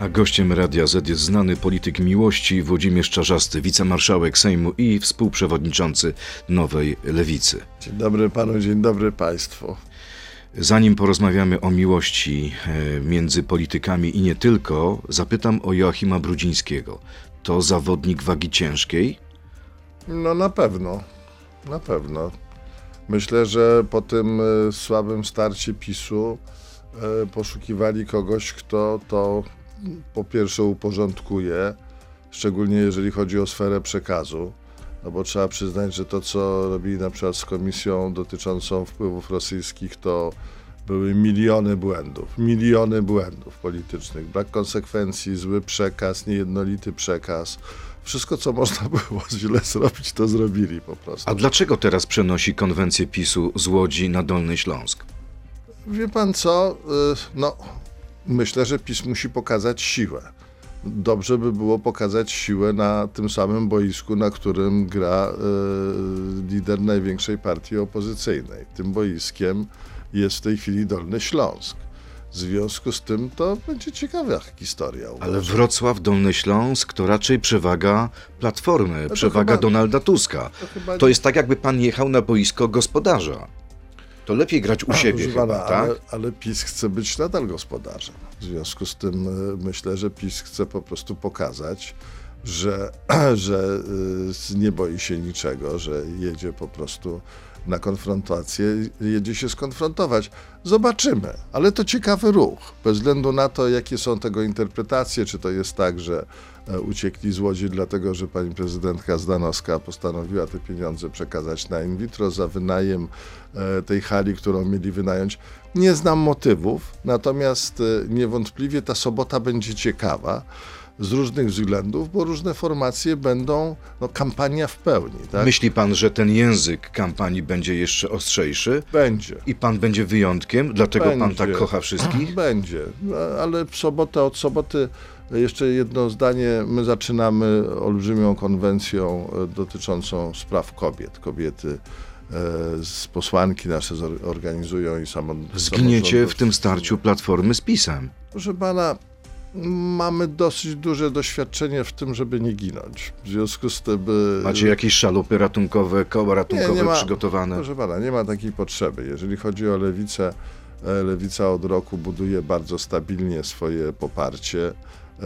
A gościem Radia Z jest znany polityk miłości Włodzimierz Czarzasty, wicemarszałek Sejmu i współprzewodniczący Nowej Lewicy. Dzień dobry panu, dzień dobry państwu. Zanim porozmawiamy o miłości e, między politykami i nie tylko, zapytam o Joachima Brudzińskiego. To zawodnik wagi ciężkiej? No na pewno, na pewno. Myślę, że po tym e, słabym starcie PiSu e, poszukiwali kogoś, kto to po pierwsze uporządkuje, szczególnie jeżeli chodzi o sferę przekazu. No bo trzeba przyznać, że to, co robili na przykład z komisją dotyczącą wpływów rosyjskich, to były miliony błędów, miliony błędów politycznych, brak konsekwencji, zły przekaz, niejednolity przekaz. Wszystko, co można było źle zrobić, to zrobili po prostu. A dlaczego teraz przenosi konwencję PiSu z Łodzi na Dolny Śląsk? Wie pan co? Y, No, myślę, że PiS musi pokazać siłę. Dobrze by było pokazać siłę na tym samym boisku, na którym gra y, lider największej partii opozycyjnej. Tym boiskiem jest w tej chwili Dolny Śląsk. W związku z tym to będzie ciekawa historia. Ale uważam. Wrocław, Dolny Śląsk to raczej przewaga Platformy, przewaga chyba- Donalda Tuska. to To jest tak, jakby pan jechał na boisko gospodarza. To lepiej grać u siebie chyba, pana, tak? ale, ale PiS chce być nadal gospodarzem. W związku z tym y, myślę, że PiS chce po prostu pokazać, że, że y, nie boi się niczego, że jedzie po prostu na konfrontację, jedzie się skonfrontować. Zobaczymy, ale to ciekawy ruch. Bez względu na to, jakie są tego interpretacje, czy to jest tak, że e, uciekli z Łodzi dlatego, że pani prezydentka Zdanowska postanowiła te pieniądze przekazać na in vitro za wynajem e, tej hali, którą mieli wynająć. Nie znam motywów, natomiast e, niewątpliwie ta sobota będzie ciekawa z różnych względów, bo różne formacje będą, no kampania w pełni, tak? Myśli pan, że ten język kampanii będzie jeszcze ostrzejszy? Będzie. I pan będzie wyjątkiem? Dlatego pan Będzie. tak kocha wszystkich? Będzie, No, ale w sobotę, od soboty jeszcze jedno zdanie. My zaczynamy olbrzymią konwencją e, dotyczącą spraw kobiet. Kobiety e, z posłanki nasze organizują i samo. Zginiecie w tym starciu Platformy z PiSem. Proszę pana, mamy dosyć duże doświadczenie w tym, żeby nie ginąć. W związku z tym. e, Macie jakieś szalupy ratunkowe, koła ratunkowe nie ma. przygotowane? Proszę pana, nie ma takiej potrzeby. Jeżeli chodzi o lewicę, e, lewica od roku buduje bardzo stabilnie swoje poparcie.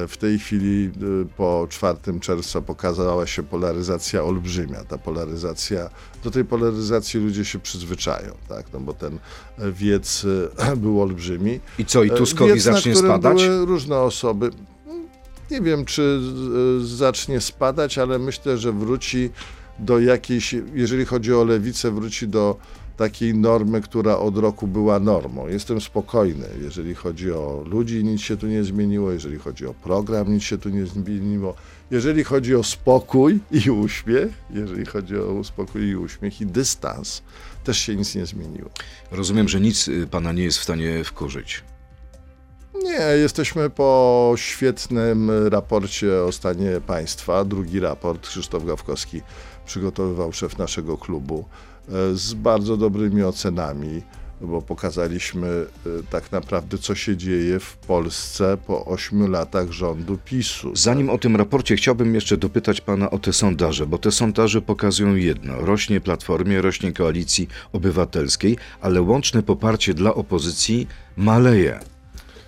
W tej chwili e, po 4 czerwca pokazała się polaryzacja olbrzymia. Ta polaryzacja, do tej polaryzacji ludzie się przyzwyczają, tak? no bo ten e, wiec e, był olbrzymi. I co, i E, Tuskowi wiec, na zacznie którym spadać? Były różne osoby. Nie wiem, czy zacznie spadać, ale myślę, że wróci do jakiejś, jeżeli chodzi o lewicę, wróci do takiej normy, która od roku była normą. Jestem spokojny, jeżeli chodzi o ludzi, nic się tu nie zmieniło, jeżeli chodzi o program, nic się tu nie zmieniło. Jeżeli chodzi o spokój i uśmiech, jeżeli chodzi o spokój i uśmiech i dystans, też się nic nie zmieniło. Rozumiem, że nic y, pana nie jest w stanie wkurzyć. Nie, jesteśmy po świetnym raporcie o stanie państwa. Drugi raport Krzysztof Gawkowski przygotowywał szef naszego klubu z bardzo dobrymi ocenami, bo pokazaliśmy e, tak naprawdę, co się dzieje w Polsce po ośmiu latach rządu PiSu. Zanim o tym raporcie, chciałbym jeszcze dopytać pana o te sondaże, bo te sondaże pokazują jedno. Rośnie Platformie, rośnie Koalicji Obywatelskiej, ale łączne poparcie dla opozycji maleje.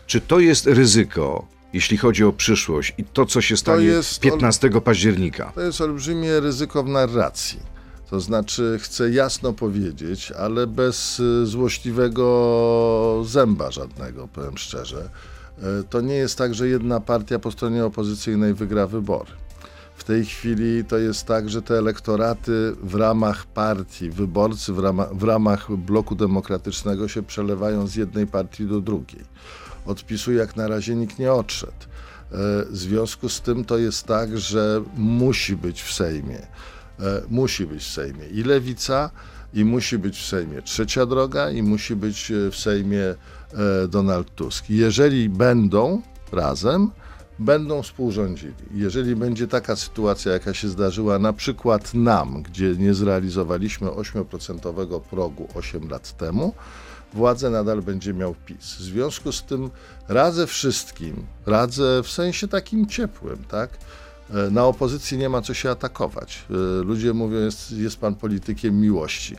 Czy to jest ryzyko, jeśli chodzi o przyszłość i to, co się stanie jest 15 października? To jest olbrzymie ryzyko w narracji. To znaczy, chcę jasno powiedzieć, ale bez y, złośliwego zęba żadnego, powiem szczerze. Y, To nie jest tak, że jedna partia po stronie opozycyjnej wygra wybory. W tej chwili to jest tak, że te elektoraty w ramach partii, wyborcy w, w ramach bloku demokratycznego się przelewają z jednej partii do drugiej. Od PiSu jak na razie nikt nie odszedł. E, W związku z tym to jest tak, że musi być w Sejmie. E, Musi być w Sejmie i lewica, i musi być w Sejmie trzecia droga, i musi być e, w Sejmie e, Donald Tusk. Jeżeli będą razem, będą współrządzili. Jeżeli będzie taka sytuacja, jaka się zdarzyła na przykład nam, gdzie nie zrealizowaliśmy 8% progu 8 lat temu, władzę nadal będzie miał PiS. W związku z tym radzę wszystkim, radzę w sensie takim ciepłym, tak? E, Na opozycji nie ma co się atakować. E, Ludzie mówią, jest, jest pan politykiem miłości.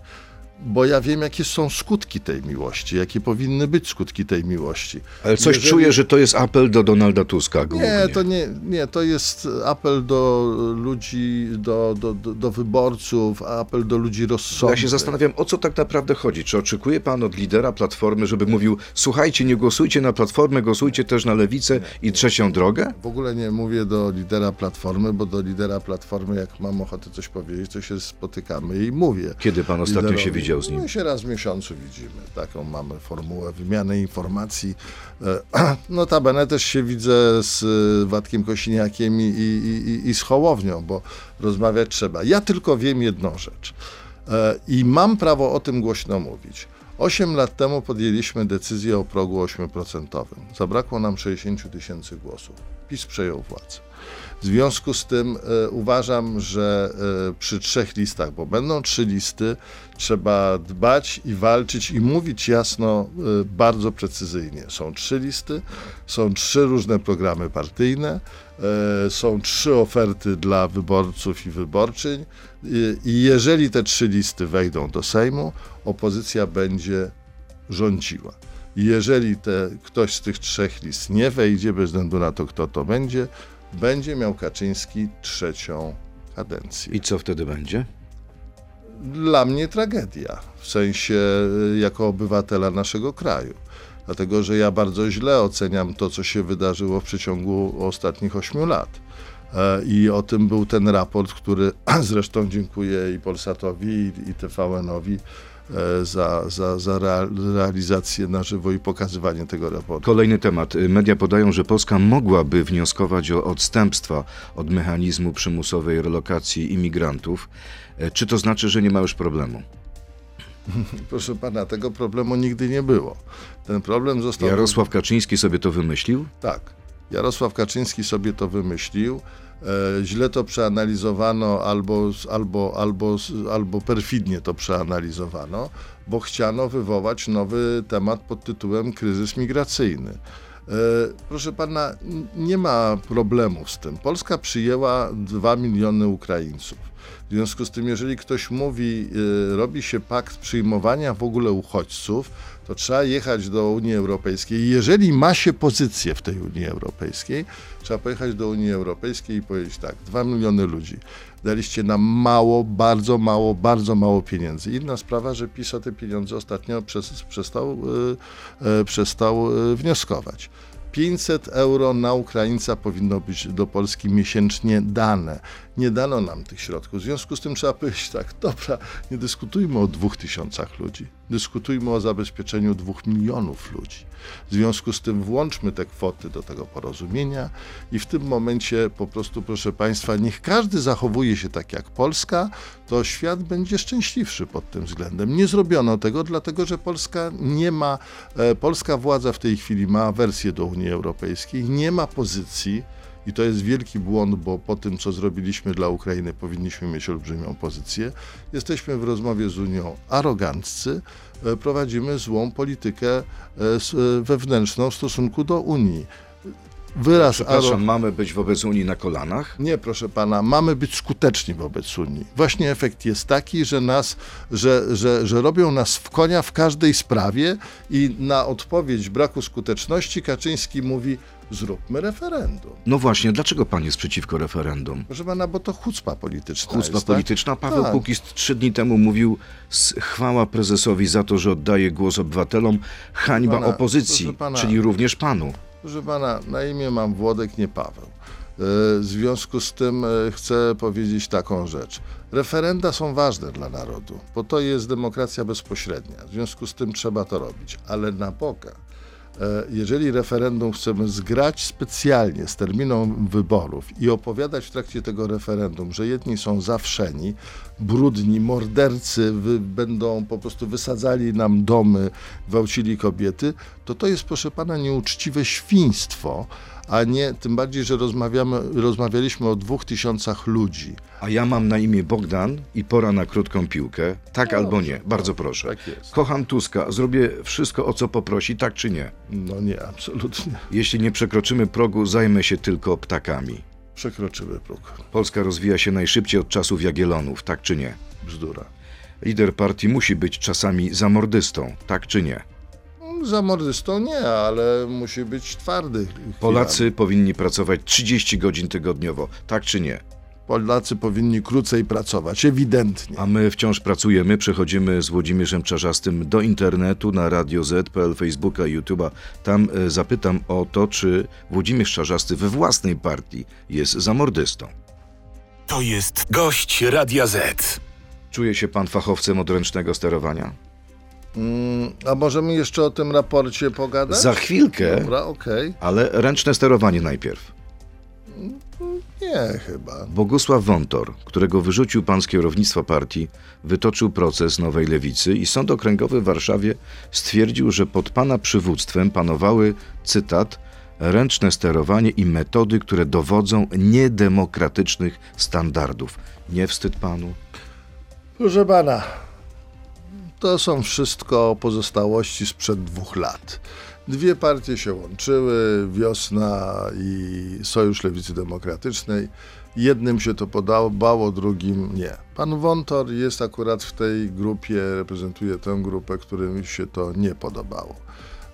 Bo ja wiem, jakie są skutki tej miłości, jakie powinny być skutki tej miłości. Ale coś Jeżeli- czuję, że to jest apel do Donalda Tuska głównie. Nie, to nie, nie, to jest apel do ludzi, do, do, do, do wyborców, apel do ludzi rozsądnych. Ja się zastanawiam, o co tak naprawdę chodzi. Czy oczekuje pan od lidera Platformy, żeby mówił, słuchajcie, nie głosujcie na Platformę, głosujcie też na Lewicę i trzecią drogę? W ogóle nie mówię do lidera Platformy, bo do lidera Platformy, jak mam ochotę coś powiedzieć, to się spotykamy i mówię. Kiedy pan ostatnio się liderowi. Widział z nim? My się raz w miesiącu widzimy. Taką mamy formułę wymiany informacji. E, Notabene też się widzę z e, Władkiem Kosiniakiem i, i, i, i z Hołownią, bo rozmawiać trzeba. Ja tylko wiem jedną rzecz e, i mam prawo o tym głośno mówić. Osiem lat temu podjęliśmy decyzję o progu 8%. Zabrakło nam 60 tysięcy głosów. PiS przejął władzę. W związku z tym e, uważam, że e, przy trzech listach, bo będą trzy listy, trzeba dbać i walczyć i mówić jasno, e, bardzo precyzyjnie. Są trzy listy, są trzy różne programy partyjne, są trzy oferty dla wyborców i wyborczyń i, jeżeli te trzy listy wejdą do Sejmu, opozycja będzie rządziła. Jeżeli te, ktoś z tych trzech list nie wejdzie, bez względu na to, kto to będzie, będzie miał Kaczyński trzecią kadencję. I co wtedy będzie? Dla mnie tragedia, w sensie y, jako obywatela naszego kraju. Dlatego, że ja bardzo źle oceniam to, co się wydarzyło w przeciągu ostatnich ośmiu lat. E, I o tym był ten raport, który zresztą dziękuję i Polsatowi, i, TVN-owi za, za, za rea- realizację na żywo i pokazywanie tego raportu. Kolejny temat. Media podają, że Polska mogłaby wnioskować o odstępstwa od mechanizmu przymusowej relokacji imigrantów. E, Czy to znaczy, że nie ma już problemu? Proszę pana, tego problemu nigdy nie było. Ten problem został. Jarosław Kaczyński sobie to wymyślił? Tak. Jarosław Kaczyński sobie to wymyślił. E, źle to przeanalizowano, albo, albo, albo, albo perfidnie to przeanalizowano, bo chciano wywołać nowy temat pod tytułem kryzys migracyjny. E, Proszę pana, nie ma problemów z tym. Polska przyjęła 2 miliony Ukraińców. W związku z tym, jeżeli ktoś mówi, y, robi się pakt przyjmowania w ogóle uchodźców, to trzeba jechać do Unii Europejskiej. Jeżeli ma się pozycję w tej Unii Europejskiej, trzeba pojechać do Unii Europejskiej i powiedzieć tak, 2 miliony ludzi. Daliście nam mało, bardzo mało, bardzo mało pieniędzy. Inna sprawa, że PiS o te pieniądze ostatnio przez, przestał, y, y, przestał y, wnioskować. 500 euro na Ukraińca powinno być do Polski miesięcznie dane. Nie dano nam tych środków. W związku z tym trzeba powiedzieć tak, dobra, nie dyskutujmy o dwóch tysiącach ludzi. Dyskutujmy o zabezpieczeniu dwóch milionów ludzi. W związku z tym włączmy te kwoty do tego porozumienia i w tym momencie po prostu, proszę Państwa, niech każdy zachowuje się tak jak Polska, to świat będzie szczęśliwszy pod tym względem. Nie zrobiono tego, dlatego że Polska nie ma, e, polska władza w tej chwili ma awersję do Unii Europejskiej, nie ma pozycji, i to jest wielki błąd, bo po tym, co zrobiliśmy dla Ukrainy, powinniśmy mieć olbrzymią pozycję. Jesteśmy w rozmowie z Unią aroganccy, e, prowadzimy złą politykę e, e, wewnętrzną w stosunku do Unii. Wyraz Przepraszam, mamy być wobec Unii na kolanach? nie, proszę pana, mamy być skuteczni wobec Unii. Właśnie efekt jest taki, że nas, że, że, że robią nas w konia w każdej sprawie i na odpowiedź braku skuteczności Kaczyński mówi zróbmy referendum. No właśnie, dlaczego pan jest przeciwko referendum? Proszę pana, bo to chucpa polityczna Chucpa jest, tak? polityczna. Paweł Tak. Kukiz trzy dni temu mówił chwała prezesowi za to, że oddaje głos obywatelom, hańba Pana, opozycji, pana. czyli również panu. Proszę pana, na imię mam Włodek, nie Paweł. E, W związku z tym e, chcę powiedzieć taką rzecz. Referenda są ważne dla narodu, bo to jest demokracja bezpośrednia. W związku z tym trzeba to robić. Ale na Boga, Jeżeli referendum chcemy zgrać specjalnie z terminą wyborów i opowiadać w trakcie tego referendum, że jedni są zawszeni, brudni, mordercy będą po prostu wysadzali nam domy, gwałcili kobiety, to to jest, proszę pana, nieuczciwe świństwo, a nie, tym bardziej, że rozmawiamy, rozmawialiśmy o dwóch tysiącach ludzi. A ja mam na imię Bogdan i pora na krótką piłkę. Tak albo nie. Bardzo proszę. tak jest. Kocham Tuska. Zrobię wszystko, o co poprosi, tak czy nie. No nie, absolutnie. Jeśli nie przekroczymy progu, zajmę się tylko ptakami. Przekroczyły próg. Polska rozwija się najszybciej od czasów Jagiellonów, tak czy nie? Bzdura. Lider partii musi być czasami zamordystą, tak czy nie? Za mordystą nie, ale musi być twardy. chwilami. Polacy powinni pracować 30 godzin tygodniowo, tak czy nie? Polacy powinni krócej pracować, ewidentnie. A my wciąż pracujemy, przechodzimy z Włodzimierzem Czarzastym do internetu, na Radio Z.pl, Facebooka, YouTube'a. Tam e, zapytam o to, czy Włodzimierz Czarzasty we własnej partii jest zamordystą. To jest gość Radia Z. Czuje się pan fachowcem od ręcznego sterowania? Mm, a możemy jeszcze o tym raporcie pogadać? Za chwilkę, Dobra, okej. ale ręczne sterowanie najpierw. Nie, chyba. Bogusław Wątor, którego wyrzucił pan z kierownictwa partii, wytoczył proces Nowej Lewicy i Sąd Okręgowy w Warszawie stwierdził, że pod pana przywództwem panowały, cytat, ręczne sterowanie i metody, które dowodzą niedemokratycznych standardów. Nie wstyd panu? Proszę pana, to są wszystko pozostałości sprzed dwóch lat. Dwie partie się łączyły, Wiosna i Sojusz Lewicy Demokratycznej. Jednym się to podobało, drugim nie. Pan Wątor jest akurat w tej grupie, reprezentuje tę grupę, którym się to nie podobało.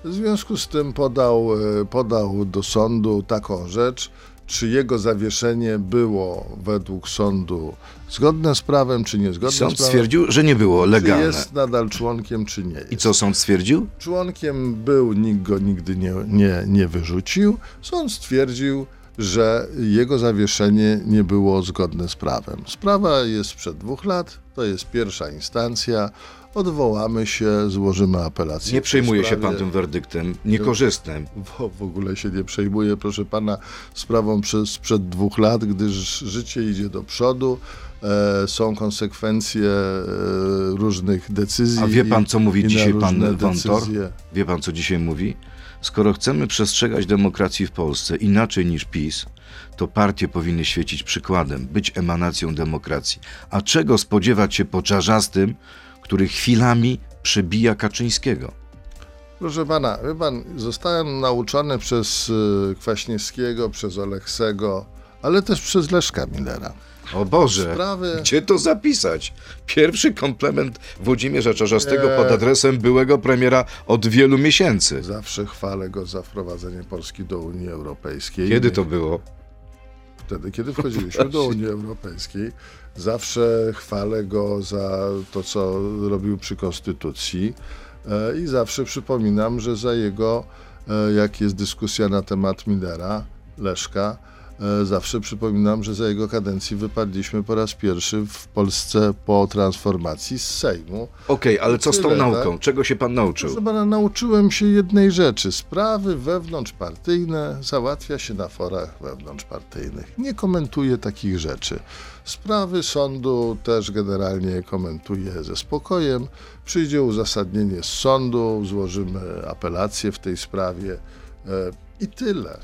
W związku z tym podał, e, podał do sądu taką rzecz, czy jego zawieszenie było według sądu zgodne z prawem, czy niezgodne Sąd z prawem. stwierdził, że nie było Czy legalne. jest nadal członkiem, czy nie jest. I co sąd stwierdził? Członkiem był, nikt go nigdy nie, nie, nie wyrzucił. Sąd stwierdził, że jego zawieszenie nie było zgodne z prawem. Sprawa jest sprzed dwóch lat, to jest pierwsza instancja. Odwołamy się, złożymy apelację. Nie przejmuje się pan tym werdyktem niekorzystnym. W, w ogóle się nie przejmuję, proszę pana, sprawą sprzed dwóch lat, gdyż życie idzie do przodu, e, są konsekwencje e, różnych decyzji. A wie pan, co mówi dzisiaj pan Wątor? Wie pan, co dzisiaj mówi? Skoro chcemy przestrzegać demokracji w Polsce inaczej niż PiS, to partie powinny świecić przykładem, być emanacją demokracji. A czego spodziewać się po czarzastym, który chwilami przebija Kaczyńskiego? Proszę pana, wie pan, zostałem nauczony przez y, Kwaśniewskiego, przez Oleksego, ale też przez Leszka Millera. O Boże, Sprawy- gdzie to zapisać? Pierwszy komplement Włodzimierza Czarzastego Nie. pod adresem byłego premiera od wielu miesięcy. Zawsze chwalę go za wprowadzenie Polski do Unii Europejskiej. Kiedy to było? Wtedy, kiedy wchodziliśmy do Unii Europejskiej. Zawsze chwalę go za to, co robił przy Konstytucji e, i zawsze przypominam, że za jego, e, jak jest dyskusja na temat Millera, Leszka, zawsze przypominam, że za jego kadencji wypadliśmy po raz pierwszy w Polsce po transformacji z Sejmu. Okej, ale co z tą Tyle, nauką? tak? Czego się pan nauczył? Proszę pana, nauczyłem się jednej rzeczy. Sprawy wewnątrzpartyjne załatwia się na forach wewnątrzpartyjnych. Nie komentuję takich rzeczy. Sprawy sądu też generalnie komentuję ze spokojem. Przyjdzie uzasadnienie z sądu, złożymy apelację w tej sprawie e, i tyle.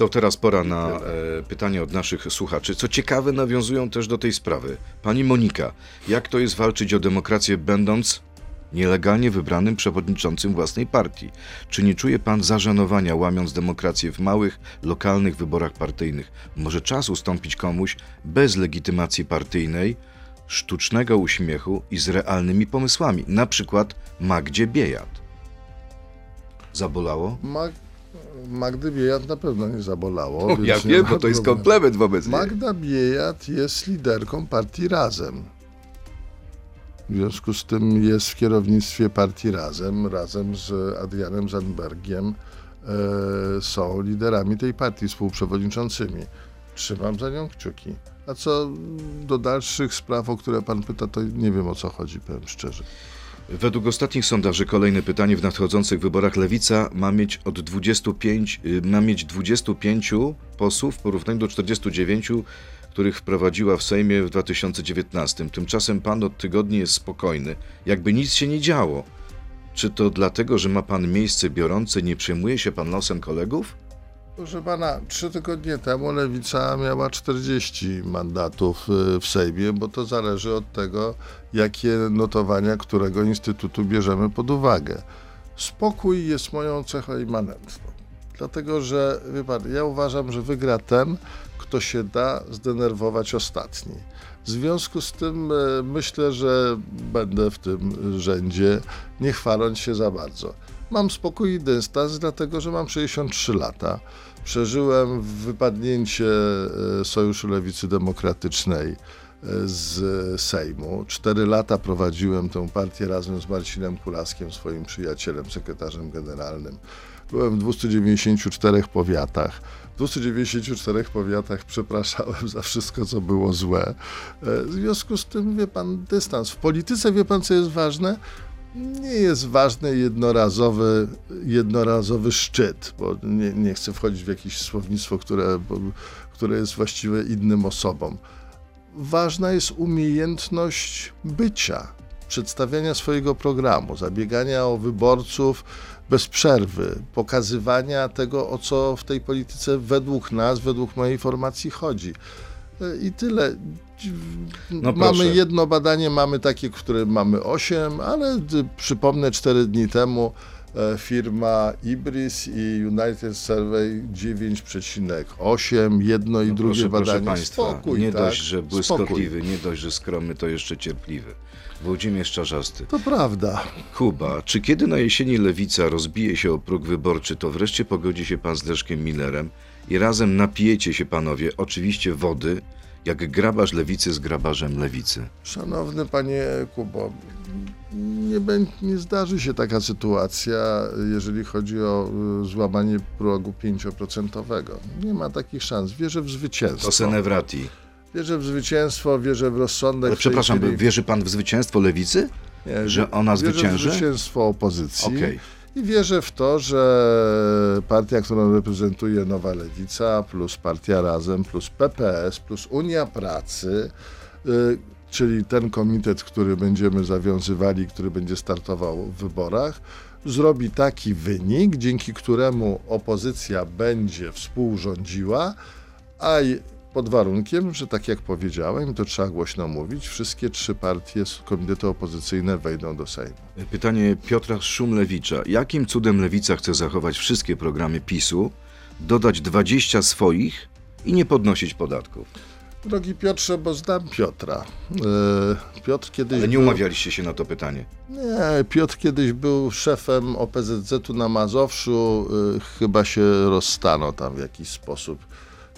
To teraz pora na e, pytanie od naszych słuchaczy. Co ciekawe, nawiązują też do tej sprawy. Pani Monika, jak to jest walczyć o demokrację, będąc nielegalnie wybranym przewodniczącym własnej partii? Czy nie czuje pan zażenowania, łamiąc demokrację w małych, lokalnych wyborach partyjnych? Może czas ustąpić komuś bez legitymacji partyjnej, sztucznego uśmiechu i z realnymi pomysłami, na przykład Magdzie Biejat? Zabolało? Mag- Magdy Biejat na pewno nie zabolało. więc Ja wiem, bo to jest komplement wobec niej. Magda Biejat jest liderką partii Razem. W związku z tym jest w kierownictwie partii Razem, razem z Adrianem Zandbergiem e, są liderami tej partii, współprzewodniczącymi. Trzymam za nią kciuki. A co do dalszych spraw, o które pan pyta, to nie wiem o co chodzi, powiem szczerze. Według ostatnich sondaży kolejne pytanie w nadchodzących wyborach Lewica ma mieć od 25, y, ma mieć 25 posłów w porównaniu do 49, których wprowadziła w Sejmie w 2019. Tymczasem pan od tygodni jest spokojny, jakby nic się nie działo. Czy to dlatego, że ma pan miejsce biorące, nie przejmuje się pan losem kolegów? Proszę pana, trzy tygodnie temu Lewica miała 40 mandatów y, w Sejmie, bo to zależy od tego, jakie notowania którego instytutu bierzemy pod uwagę. Spokój jest moją cechą immanentną. Dlatego, że wie pan, ja uważam, że wygra ten, kto się da zdenerwować ostatni. W związku z tym e, myślę, że będę w tym rzędzie, nie chwaląc się za bardzo. Mam spokój i dystans, dlatego że mam 63 lata. Przeżyłem wypadnięcie e, Sojuszu Lewicy Demokratycznej e, z Sejmu. Cztery lata prowadziłem tę partię razem z Marcinem Kulaskiem, swoim przyjacielem, sekretarzem generalnym. Byłem w 294 powiatach. W 294 powiatach przepraszałem za wszystko, co było złe. E, W związku z tym, wie pan, dystans. W polityce, wie pan, co jest ważne? Nie jest ważny jednorazowy, jednorazowy szczyt, bo nie, nie chcę wchodzić w jakieś słownictwo, które, bo, które jest właściwe innym osobom. Ważna jest umiejętność bycia, przedstawiania swojego programu, zabiegania o wyborców bez przerwy, pokazywania tego, o co w tej polityce według nas, według mojej formacji chodzi. E, I tyle. No mamy jedno badanie, mamy takie, w którym mamy 8, ale przypomnę, 4 dni temu e, firma Ibris i United Survey 9,8, jedno i No drugie proszę, badanie. proszę państwa, Spokój, nie tak? dość, że Spokój. błyskotliwy, nie dość, że skromny, to jeszcze cierpliwy. Włodzimierz Czarzasty. To prawda. Kuba, czy kiedy na jesieni lewica rozbije się o próg wyborczy, to wreszcie pogodzi się pan z Leszkiem Millerem i razem napijecie się panowie, oczywiście wody, jak grabarz lewicy z grabarzem lewicy. Szanowny panie Kubo, nie, nie zdarzy się taka sytuacja, jeżeli chodzi o y, złamanie progu 5%. Nie ma takich szans. Wierzę w To zwycięstwo. Senevrati. Wierzę w zwycięstwo, wierzę w rozsądek. Ale przepraszam, chwili. wierzy pan w zwycięstwo lewicy? Nie, że ona wierzę zwycięży? w zwycięstwo opozycji. Okej. I wierzę w to, że partia, którą reprezentuje Nowa Lewica, plus Partia Razem, plus PPS, plus Unia Pracy, y, czyli ten komitet, który będziemy zawiązywali, który będzie startował w wyborach, zrobi taki wynik, dzięki któremu opozycja będzie współrządziła, a pod warunkiem, że tak jak powiedziałem, to trzeba głośno mówić, wszystkie trzy partie, komitety opozycyjne wejdą do Sejmu. Pytanie Piotra Szumlewicza. Jakim cudem lewica chce zachować wszystkie programy PiSu, dodać 20 swoich i nie podnosić podatków? Drogi Piotrze, bo znam Piotra. E, Piotr kiedyś Ale nie był... umawialiście się na to pytanie. Nie, Piotr kiedyś był szefem OPZZ-u na Mazowszu. y, chyba się rozstano tam w jakiś sposób.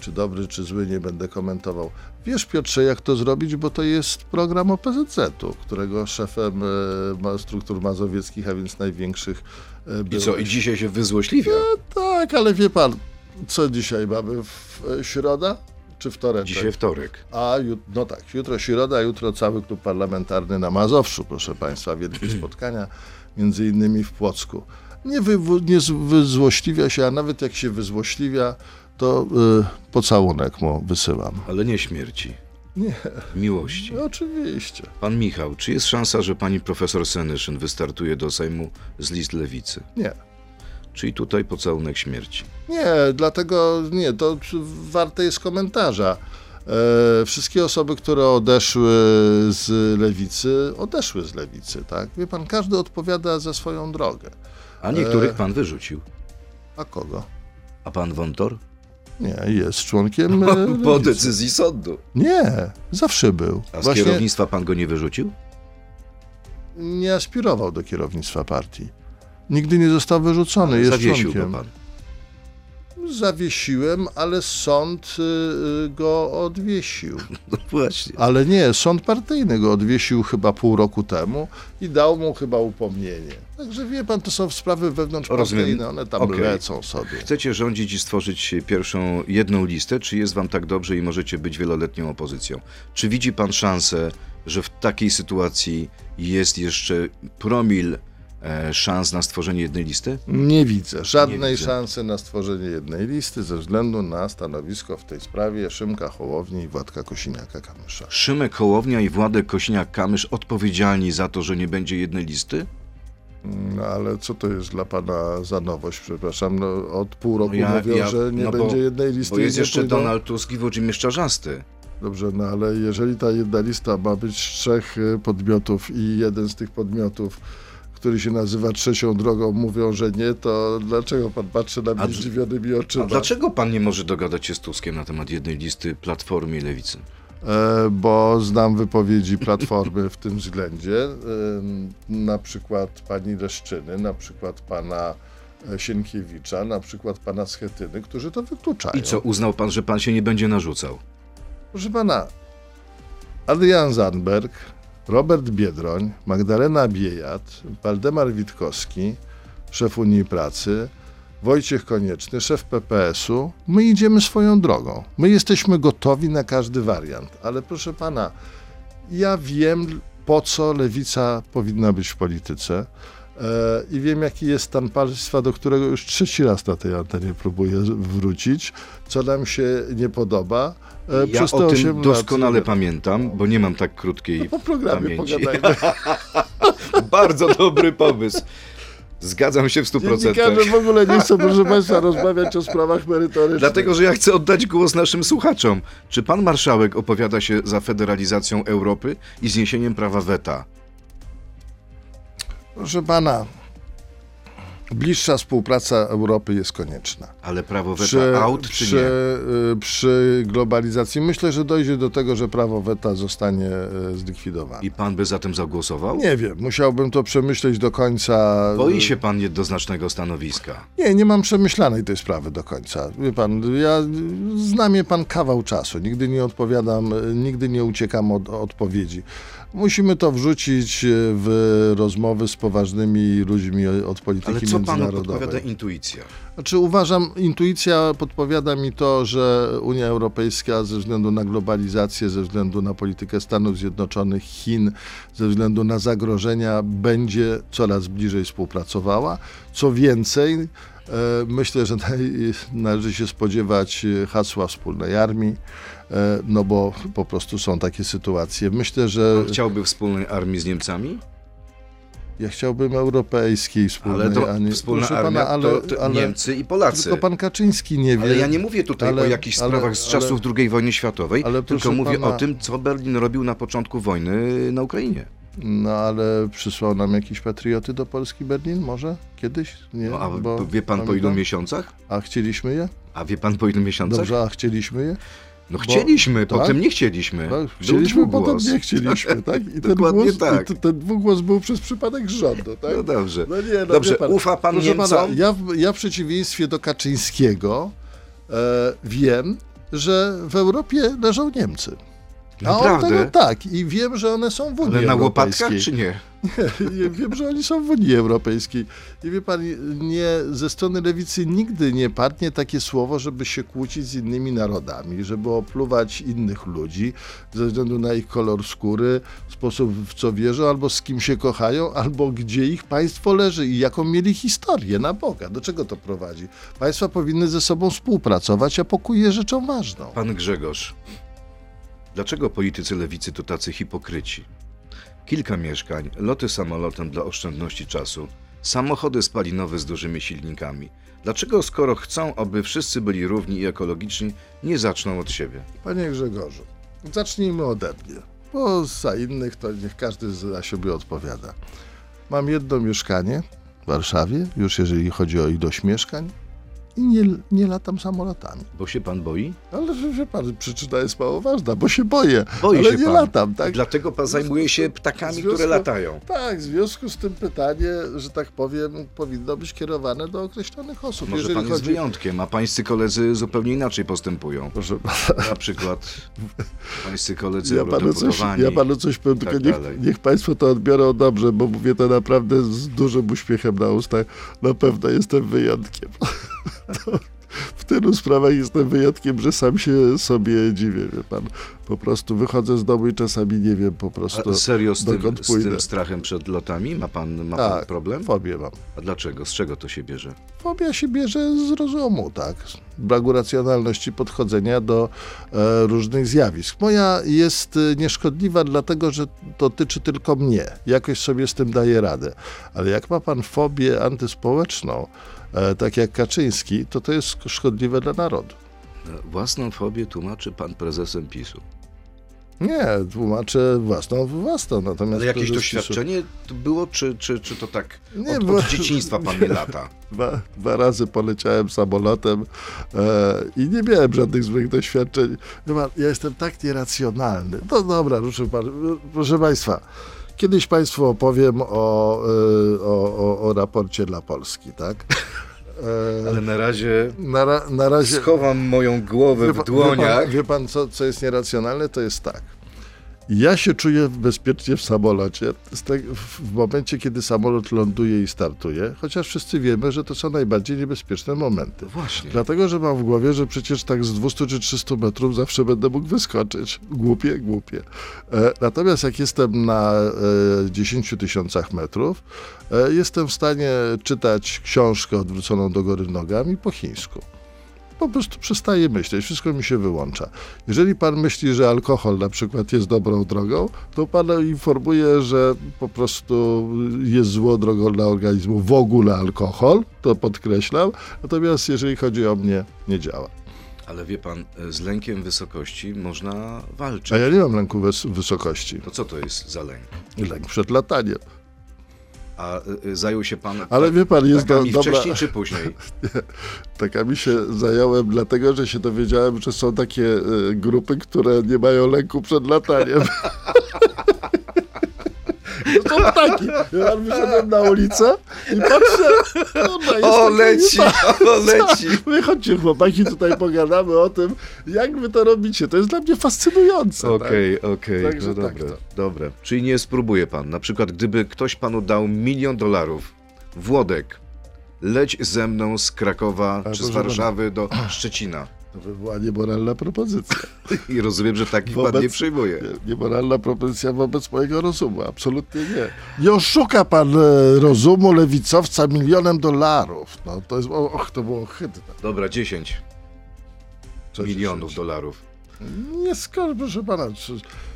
Czy dobry, czy zły, nie będę komentował. Wiesz, Piotrze, jak to zrobić, bo to jest program OPZZ-u, którego szefem ma- struktur mazowieckich, a więc największych y, I był. co, i dzisiaj się wyzłośliwia? Tak, ale wie pan, co dzisiaj mamy? W, środa czy wtorek? Dzisiaj wtorek. A no tak, jutro środa, jutro cały klub parlamentarny na Mazowszu, proszę Państwa, wielkie spotkania, między innymi w Płocku. Nie, wy, nie wyzłośliwia się, a nawet jak się wyzłośliwia, to y, pocałunek mu wysyłam. Ale nie śmierci. Nie. Miłości. No, oczywiście. Pan Michał, czy jest szansa, że pani profesor Senyszyn wystartuje do Sejmu z list lewicy? Nie. Czyli tutaj pocałunek śmierci. Nie, dlatego nie, to warte jest komentarza. E, wszystkie osoby, które odeszły z lewicy, odeszły z lewicy, tak? Wie pan, każdy odpowiada za swoją drogę. A niektórych E. pan wyrzucił. A kogo? A pan Wątor? Nie, jest członkiem. e, Po decyzji sądu. Nie, zawsze był. A z Właśnie kierownictwa pan go nie wyrzucił? nie aspirował do kierownictwa partii. Nigdy nie został wyrzucony, jest Zawiesił członkiem. go pan. Zawiesiłem, ale sąd y, y, go odwiesił. No właśnie. Ale nie, sąd partyjny go odwiesił chyba pół roku temu i dał mu chyba upomnienie. Także wie pan, to są sprawy wewnątrzpartyjne, one tam Okej. lecą sobie. Chcecie rządzić i stworzyć pierwszą jedną listę, czy jest wam tak dobrze i możecie być wieloletnią opozycją? Czy widzi pan szansę, że w takiej sytuacji jest jeszcze promil szans na stworzenie jednej listy? Nie widzę żadnej Nie widzę. szansy na stworzenie jednej listy ze względu na stanowisko w tej sprawie Szymka Hołowni i Władka Kosiniaka-Kamysza. Szymek Hołownia i Władek Kosiniak-Kamysz odpowiedzialni za to, że nie będzie jednej listy? No ale co to jest dla pana za nowość, przepraszam? No, od pół roku ja- mówią, ja- że nie no bo- będzie jednej listy. Bo jest jeszcze pójdą. Donald Tusk i Włodzimierz Czarzasty. Dobrze, no ale jeżeli ta jedna lista ma być z trzech y, podmiotów i jeden z tych podmiotów, który się nazywa trzecią drogą, mówią, że nie, to dlaczego pan patrzy na mnie zdziwionymi oczyma? A dlaczego pan nie może dogadać się z Tuskiem na temat jednej listy Platformy i Lewicy? E, bo znam wypowiedzi Platformy w tym względzie. Ym, Na przykład pani Leszczyny, na przykład pana e, Sienkiewicza, na przykład pana Schetyny, którzy to wykluczają. I co, uznał pan, że pan się nie będzie narzucał? Proszę pana, Adrian Zandberg, Robert Biedroń, Magdalena Biejat, Waldemar Witkowski, szef Unii Pracy, Wojciech Konieczny, szef PPS-u, my idziemy swoją drogą. My jesteśmy gotowi na każdy wariant, ale proszę pana, ja wiem, po co lewica powinna być w polityce. E, I wiem, jaki jest stan państwa, do którego już trzeci raz na tej antenie próbuję wrócić, co nam się nie podoba. E, Ja przez o 8 tym lat doskonale nie- pamiętam, bo nie mam tak krótkiej Po programie pamięci. Bardzo dobry pomysł. Zgadzam się w stu Dziennikarze procentach. w ogóle nie chcą, proszę Państwa, rozmawiać o sprawach merytorycznych. Dlatego, że ja chcę oddać głos naszym słuchaczom. Czy pan marszałek opowiada się za federalizacją Europy i zniesieniem prawa weta? Proszę Pana, bliższa współpraca Europy jest konieczna. Ale prawo weta out czy przy, nie? y, przy globalizacji myślę, że dojdzie do tego, że prawo weta zostanie y, zlikwidowane. I pan by za tym zagłosował? Nie wiem, musiałbym to przemyśleć do końca. Boi się pan jednoznacznego stanowiska. Nie, nie mam przemyślanej tej sprawy do końca. Wie pan, ja znam je pan kawał czasu. Nigdy nie odpowiadam, y, nigdy nie uciekam od odpowiedzi. Musimy to wrzucić y, w rozmowy z poważnymi ludźmi od polityki Ale co panu międzynarodowej. podpowiada intuicja? Znaczy uważam, intuicja podpowiada mi to, że Unia Europejska ze względu na globalizację, ze względu na politykę Stanów Zjednoczonych, Chin, ze względu na zagrożenia będzie coraz bliżej współpracowała. Co więcej, e, myślę, że należy się spodziewać e, hasła wspólnej armii, e, no bo po prostu są takie sytuacje. Myślę, że Pan chciałby wspólnej armii z Niemcami? ja chciałbym europejskiej wspólnej, Ale to a nie... wspólna armia pana, to, to Niemcy i Polacy. Tylko pan Kaczyński nie wie. Ale ja nie mówię tutaj ale- o jakichś ale- sprawach z ale- czasów II wojny światowej, ale tylko mówię pana- o tym, co Berlin robił na początku wojny na Ukrainie. No ale przysłał nam jakieś patrioty do Polski Berlin może? Kiedyś? Nie, No, a bo wie pan po ilu miesiącach? A chcieliśmy je? A wie pan po ilu miesiącach? Dobrze, a chcieliśmy je? No chcieliśmy, tak? potem nie chcieliśmy. Tak, chcieliśmy, potem nie chcieliśmy, tak? I ten, głos, tak. i ten dwugłos był przez przypadek rządu, tak? No dobrze. No nie, no Dobrze, pan, ufa pan proszę Niemcom? Pana, ja, w- ja w przeciwieństwie do Kaczyńskiego e, wiem, że w Europie leżą Niemcy. A on Naprawdę? tego tak i wiem, że one są w Unii Ale na łopatkach czy nie? Nie, wiem, że oni są w Unii Europejskiej. I wie pan, nie, ze strony lewicy nigdy nie padnie takie słowo, żeby się kłócić z innymi narodami, żeby opluwać innych ludzi ze względu na ich kolor skóry, sposób w co wierzą, albo z kim się kochają, albo gdzie ich państwo leży i jaką mieli historię na Boga. Do czego to prowadzi? Państwa powinny ze sobą współpracować, a pokój jest rzeczą ważną. Pan Grzegorz, dlaczego politycy lewicy to tacy hipokryci? Kilka mieszkań, loty samolotem dla oszczędności czasu, samochody spalinowe z dużymi silnikami. Dlaczego, skoro chcą, aby wszyscy byli równi i ekologiczni, nie zaczną od siebie? Panie Grzegorzu, zacznijmy ode mnie, bo za innych to niech każdy za siebie odpowiada. Mam jedno mieszkanie w Warszawie, już jeżeli chodzi o ilość mieszkań, i nie, nie latam samolotami. Bo się pan boi? Ale wie, wie pan, przyczyna jest mało ważna, bo się boję, Boi ale się nie pan. latam. Tak? Dlatego pan zajmuje się ptakami, związku- które latają. Tak, w związku z tym pytanie, że tak powiem, powinno być kierowane do określonych osób. Może Jeżeli pan jest chodzi... wyjątkiem, a pańscy koledzy zupełnie inaczej postępują. Proszę pana, Na przykład pańscy koledzy ja panu, coś, ja panu coś powiem, tak tylko niech, niech państwo to odbiorą dobrze, bo mówię to naprawdę z dużym uśmiechem na ustach. Na pewno jestem wyjątkiem. To w tylu sprawach jestem wyjątkiem, że sam się sobie dziwię, wie pan. Po prostu wychodzę z domu i czasami nie wiem po prostu, A serio z tym, dokąd z pójdę. tym strachem przed lotami? Ma pan, ma pan Tak, problem? fobię mam. A dlaczego? Z czego to się bierze? Fobia się bierze z rozumu, tak? Z braku racjonalności podchodzenia do e, różnych zjawisk. Moja jest e, nieszkodliwa, dlatego że dotyczy tylko mnie. Jakoś sobie z tym daję radę. Ale jak ma pan fobię antyspołeczną, tak jak Kaczyński, to to jest szkodliwe dla narodu. Własną fobię tłumaczy pan prezesem PiSu. Nie, tłumaczę własną własną. Natomiast Ale jakieś doświadczenie to było, czy, czy, czy to tak Nie, od, bo- od dzieciństwa pan nie lata? Dwa, dwa razy poleciałem samolotem e, i nie miałem żadnych złych doświadczeń. Pan, ja jestem tak nieracjonalny. No dobra, proszę, pan, proszę Państwa. Kiedyś Państwu opowiem o, e, o, o, o raporcie dla Polski, tak? E, Ale na razie na, ra, na razie. schowam moją głowę w dłoniach. Wie pan, wie pan co, co jest nieracjonalne? To jest tak. Ja się czuję bezpiecznie w samolocie w- momencie, kiedy samolot ląduje i startuje, chociaż wszyscy wiemy, że to są najbardziej niebezpieczne momenty. Właśnie. Dlatego, że mam w głowie, że przecież tak z 200 czy 300 metrów zawsze będę mógł wyskoczyć. Głupie, głupie. E, natomiast jak jestem na e, 10 tysiącach metrów, e, jestem w stanie czytać książkę odwróconą do góry nogami po chińsku. Po prostu przestaję myśleć, wszystko mi się wyłącza. Jeżeli pan myśli, że alkohol na przykład jest dobrą drogą, to pana informuję, że po prostu jest złą drogą dla organizmu w ogóle alkohol, to podkreślam. Natomiast jeżeli chodzi o mnie, nie działa. Ale wie pan, z lękiem wysokości można walczyć. A ja nie mam lęku wys- wysokości. To co to jest za lęk? Lęk przed lataniem. A y, y, zajął się pan Ale wie pan, jest do, dobra. wcześniej czy później? Takami się zająłem, dlatego że się dowiedziałem, że są takie e, grupy, które nie mają lęku przed lataniem. To są ptaki. Ja wyszedłem na ulicę i patrzę. kurwa, jest O, leci, o, leci. Wy chodźcie chłopaki, tutaj pogadamy o tym, jak wy to robicie. To jest dla mnie fascynujące. Okej, okej, Także no tak dobra, to. dobra. Czyli nie spróbuje pan. Na przykład, gdyby ktoś panu dał milion dolarów, Włodek, leć ze mną z Krakowa Ale czy z proszę Warszawy do Szczecina. To by była niemoralna propozycja. I rozumiem, że takich pan Wobec- nie przyjmuje. Nie- Niemoralna propozycja wobec mojego rozumu, absolutnie nie. Nie oszuka pan e, rozumu lewicowca milionem dolarów. No to jest, och, to było ohydne. Dobra, 10 Co milionów się- dolarów. Nie skoro, proszę pana,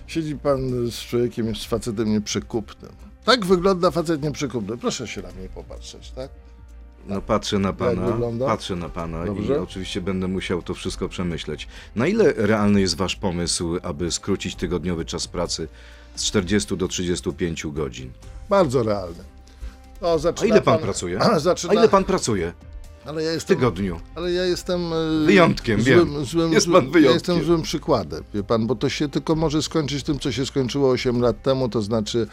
siedzi pan z człowiekiem, z facetem nieprzekupnym. Tak wygląda facet nieprzekupny. Proszę się na mnie popatrzeć, tak? No patrzę na pana, patrzę na pana i Dobrze. oczywiście będę musiał to wszystko przemyśleć. Na ile realny jest wasz pomysł, aby skrócić tygodniowy czas pracy z 40 do 35 godzin? Bardzo realny. A ile pan pracuje? A, A zaczyna, ile pan pracuje ale ja w jestem, tygodniu? Ale ja jestem. e, Wyjątkiem, złym, wiem. Złym, Jest pan wyjątkiem. Ja jestem złym przykładem, wie pan, bo to się tylko może skończyć tym, co się skończyło 8 lat temu, to znaczy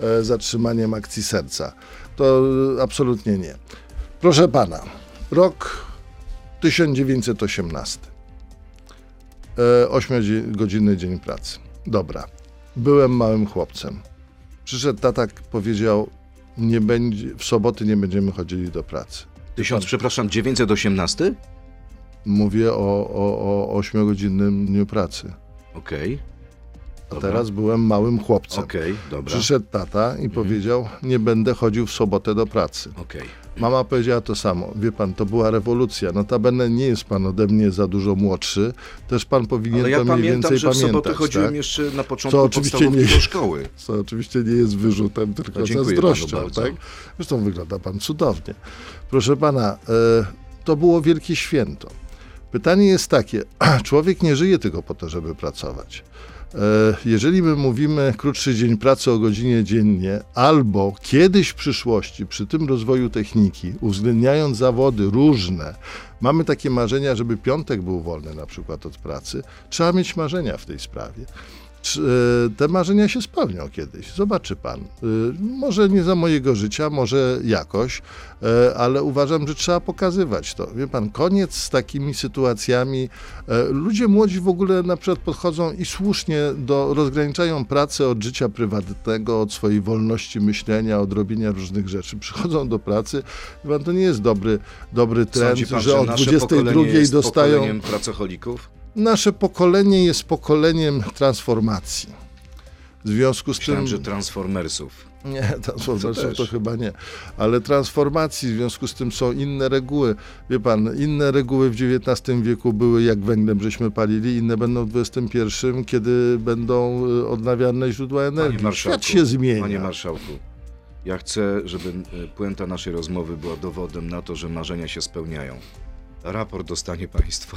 e, zatrzymaniem akcji serca. To e, absolutnie nie. Proszę pana, rok 1918. E, 8-godzinny dzień pracy. Dobra. Byłem małym chłopcem. Przyszedł tata, powiedział, nie będzie, w soboty nie będziemy chodzili do pracy. Tysiąc, przepraszam, 918? Mówię o, o, o 8-godzinnym dniu pracy. Okej, A Dobra. teraz byłem małym chłopcem. okej, dobra, Przyszedł tata i powiedział, nie będę chodził w sobotę do pracy. okej. Mama powiedziała to samo. Wie pan, to była rewolucja. Notabene nie jest pan ode mnie za dużo młodszy. Też pan powinien Ale ja to mniej pamiętam, więcej że w sobotę pamiętać. chodziłem tak? jeszcze na początku Co oczywiście nie- do szkoły. Co oczywiście nie jest wyrzutem, tylko No, zazdrością. Tak? Zresztą wygląda pan cudownie. Proszę pana, e, to było wielkie święto. Pytanie jest takie, człowiek nie żyje tylko po to, żeby pracować. E, Jeżeli my mówimy krótszy dzień pracy o godzinie dziennie, albo kiedyś w przyszłości, przy tym rozwoju techniki, uwzględniając zawody różne, mamy takie marzenia, żeby piątek był wolny na przykład od pracy, trzeba mieć marzenia w tej sprawie. E, Te marzenia się spełnią kiedyś, zobaczy pan. E, Może nie za mojego życia, może jakoś, e, ale uważam, że trzeba pokazywać to. Wie pan, koniec z takimi sytuacjami. Ludzie młodzi w ogóle na przykład podchodzą i słusznie do, rozgraniczają pracę od życia prywatnego, od swojej wolności myślenia, od robienia różnych rzeczy. Przychodzą do pracy. Wie pan, to nie jest dobry, dobry trend, pan, że o nasze 22 pokolenie jest dostają. pracocholików? Nasze pokolenie jest pokoleniem transformacji. W związku z Myślałem, tym. że transformersów. Nie, transformacji To to, chyba nie. Ale transformacji, w związku z tym są inne reguły. Wie pan, inne reguły w XIX wieku były, jak węglem żeśmy palili, inne będą w XXI, kiedy będą y, odnawialne źródła energii. Świat się zmienia. Panie marszałku, ja chcę, żeby e, puenta naszej rozmowy była dowodem na to, że marzenia się spełniają. Raport dostanie państwo.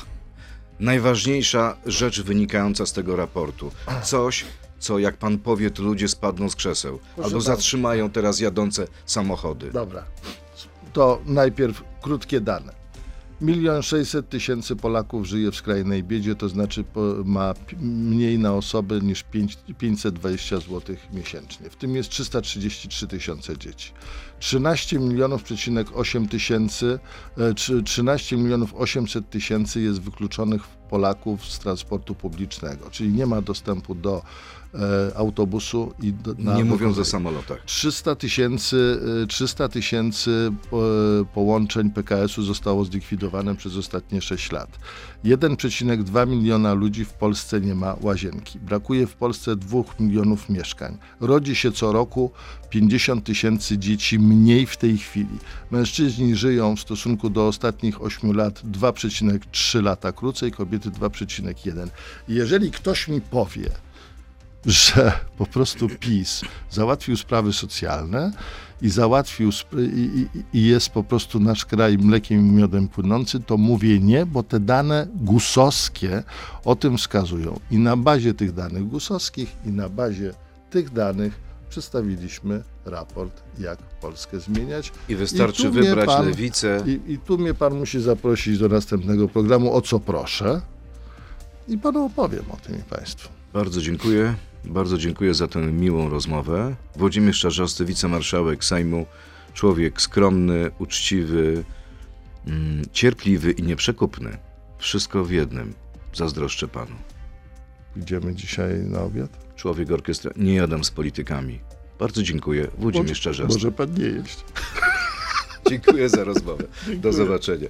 Najważniejsza rzecz wynikająca z tego raportu. Coś, co jak pan powie, to ludzie spadną z krzeseł. albo bardzo. zatrzymają teraz jadące samochody. Dobra. To najpierw krótkie dane. Milion sześćset tysięcy Polaków żyje w skrajnej biedzie, to znaczy ma mniej na osobę niż pięć- 520 zł miesięcznie. W tym jest 333 tysiące dzieci. 13 milionów przecinek 8 tysięcy, e, trzy- 13 milionów 800 tysięcy jest wykluczonych Polaków z transportu publicznego, czyli nie ma dostępu do e, autobusu i na Nie mówiąc o samolotach. 300 tysięcy, y, 300 tysięcy po- połączeń PKS-u zostało zlikwidowane przez ostatnie 6 lat. 1,2 miliona ludzi w Polsce nie ma łazienki. Brakuje w Polsce 2 milionów mieszkań. Rodzi się co roku 50 tysięcy dzieci mniej w tej chwili. Mężczyźni żyją w stosunku do ostatnich 8 lat 2,3 lata krócej, kobiety 2,1. I Jeżeli ktoś mi powie, że po prostu PiS załatwił sprawy socjalne i załatwił i, i, jest po prostu nasz kraj mlekiem i miodem płynący, to mówię nie, bo te dane gusowskie o tym wskazują. I na bazie tych danych gusowskich i na bazie tych danych przedstawiliśmy raport, jak Polskę zmieniać. I wystarczy I wybrać pan- lewicę. I, I tu mnie pan musi zaprosić do następnego programu, o co proszę. I panu opowiem o tym i państwu. Bardzo dziękuję. Bardzo dziękuję za tę miłą rozmowę. Włodzimierz Czarzosty, wicemarszałek Sejmu, człowiek skromny, uczciwy, mm, cierpliwy i nieprzekupny. Wszystko w jednym. Zazdroszczę panu. Idziemy dzisiaj na obiad? Człowiek orkiestra. Nie jadam z politykami. Bardzo dziękuję. Włodzimierz Czarzosty. Może pan nie jeść. Dziękuję za rozmowę. Do zobaczenia.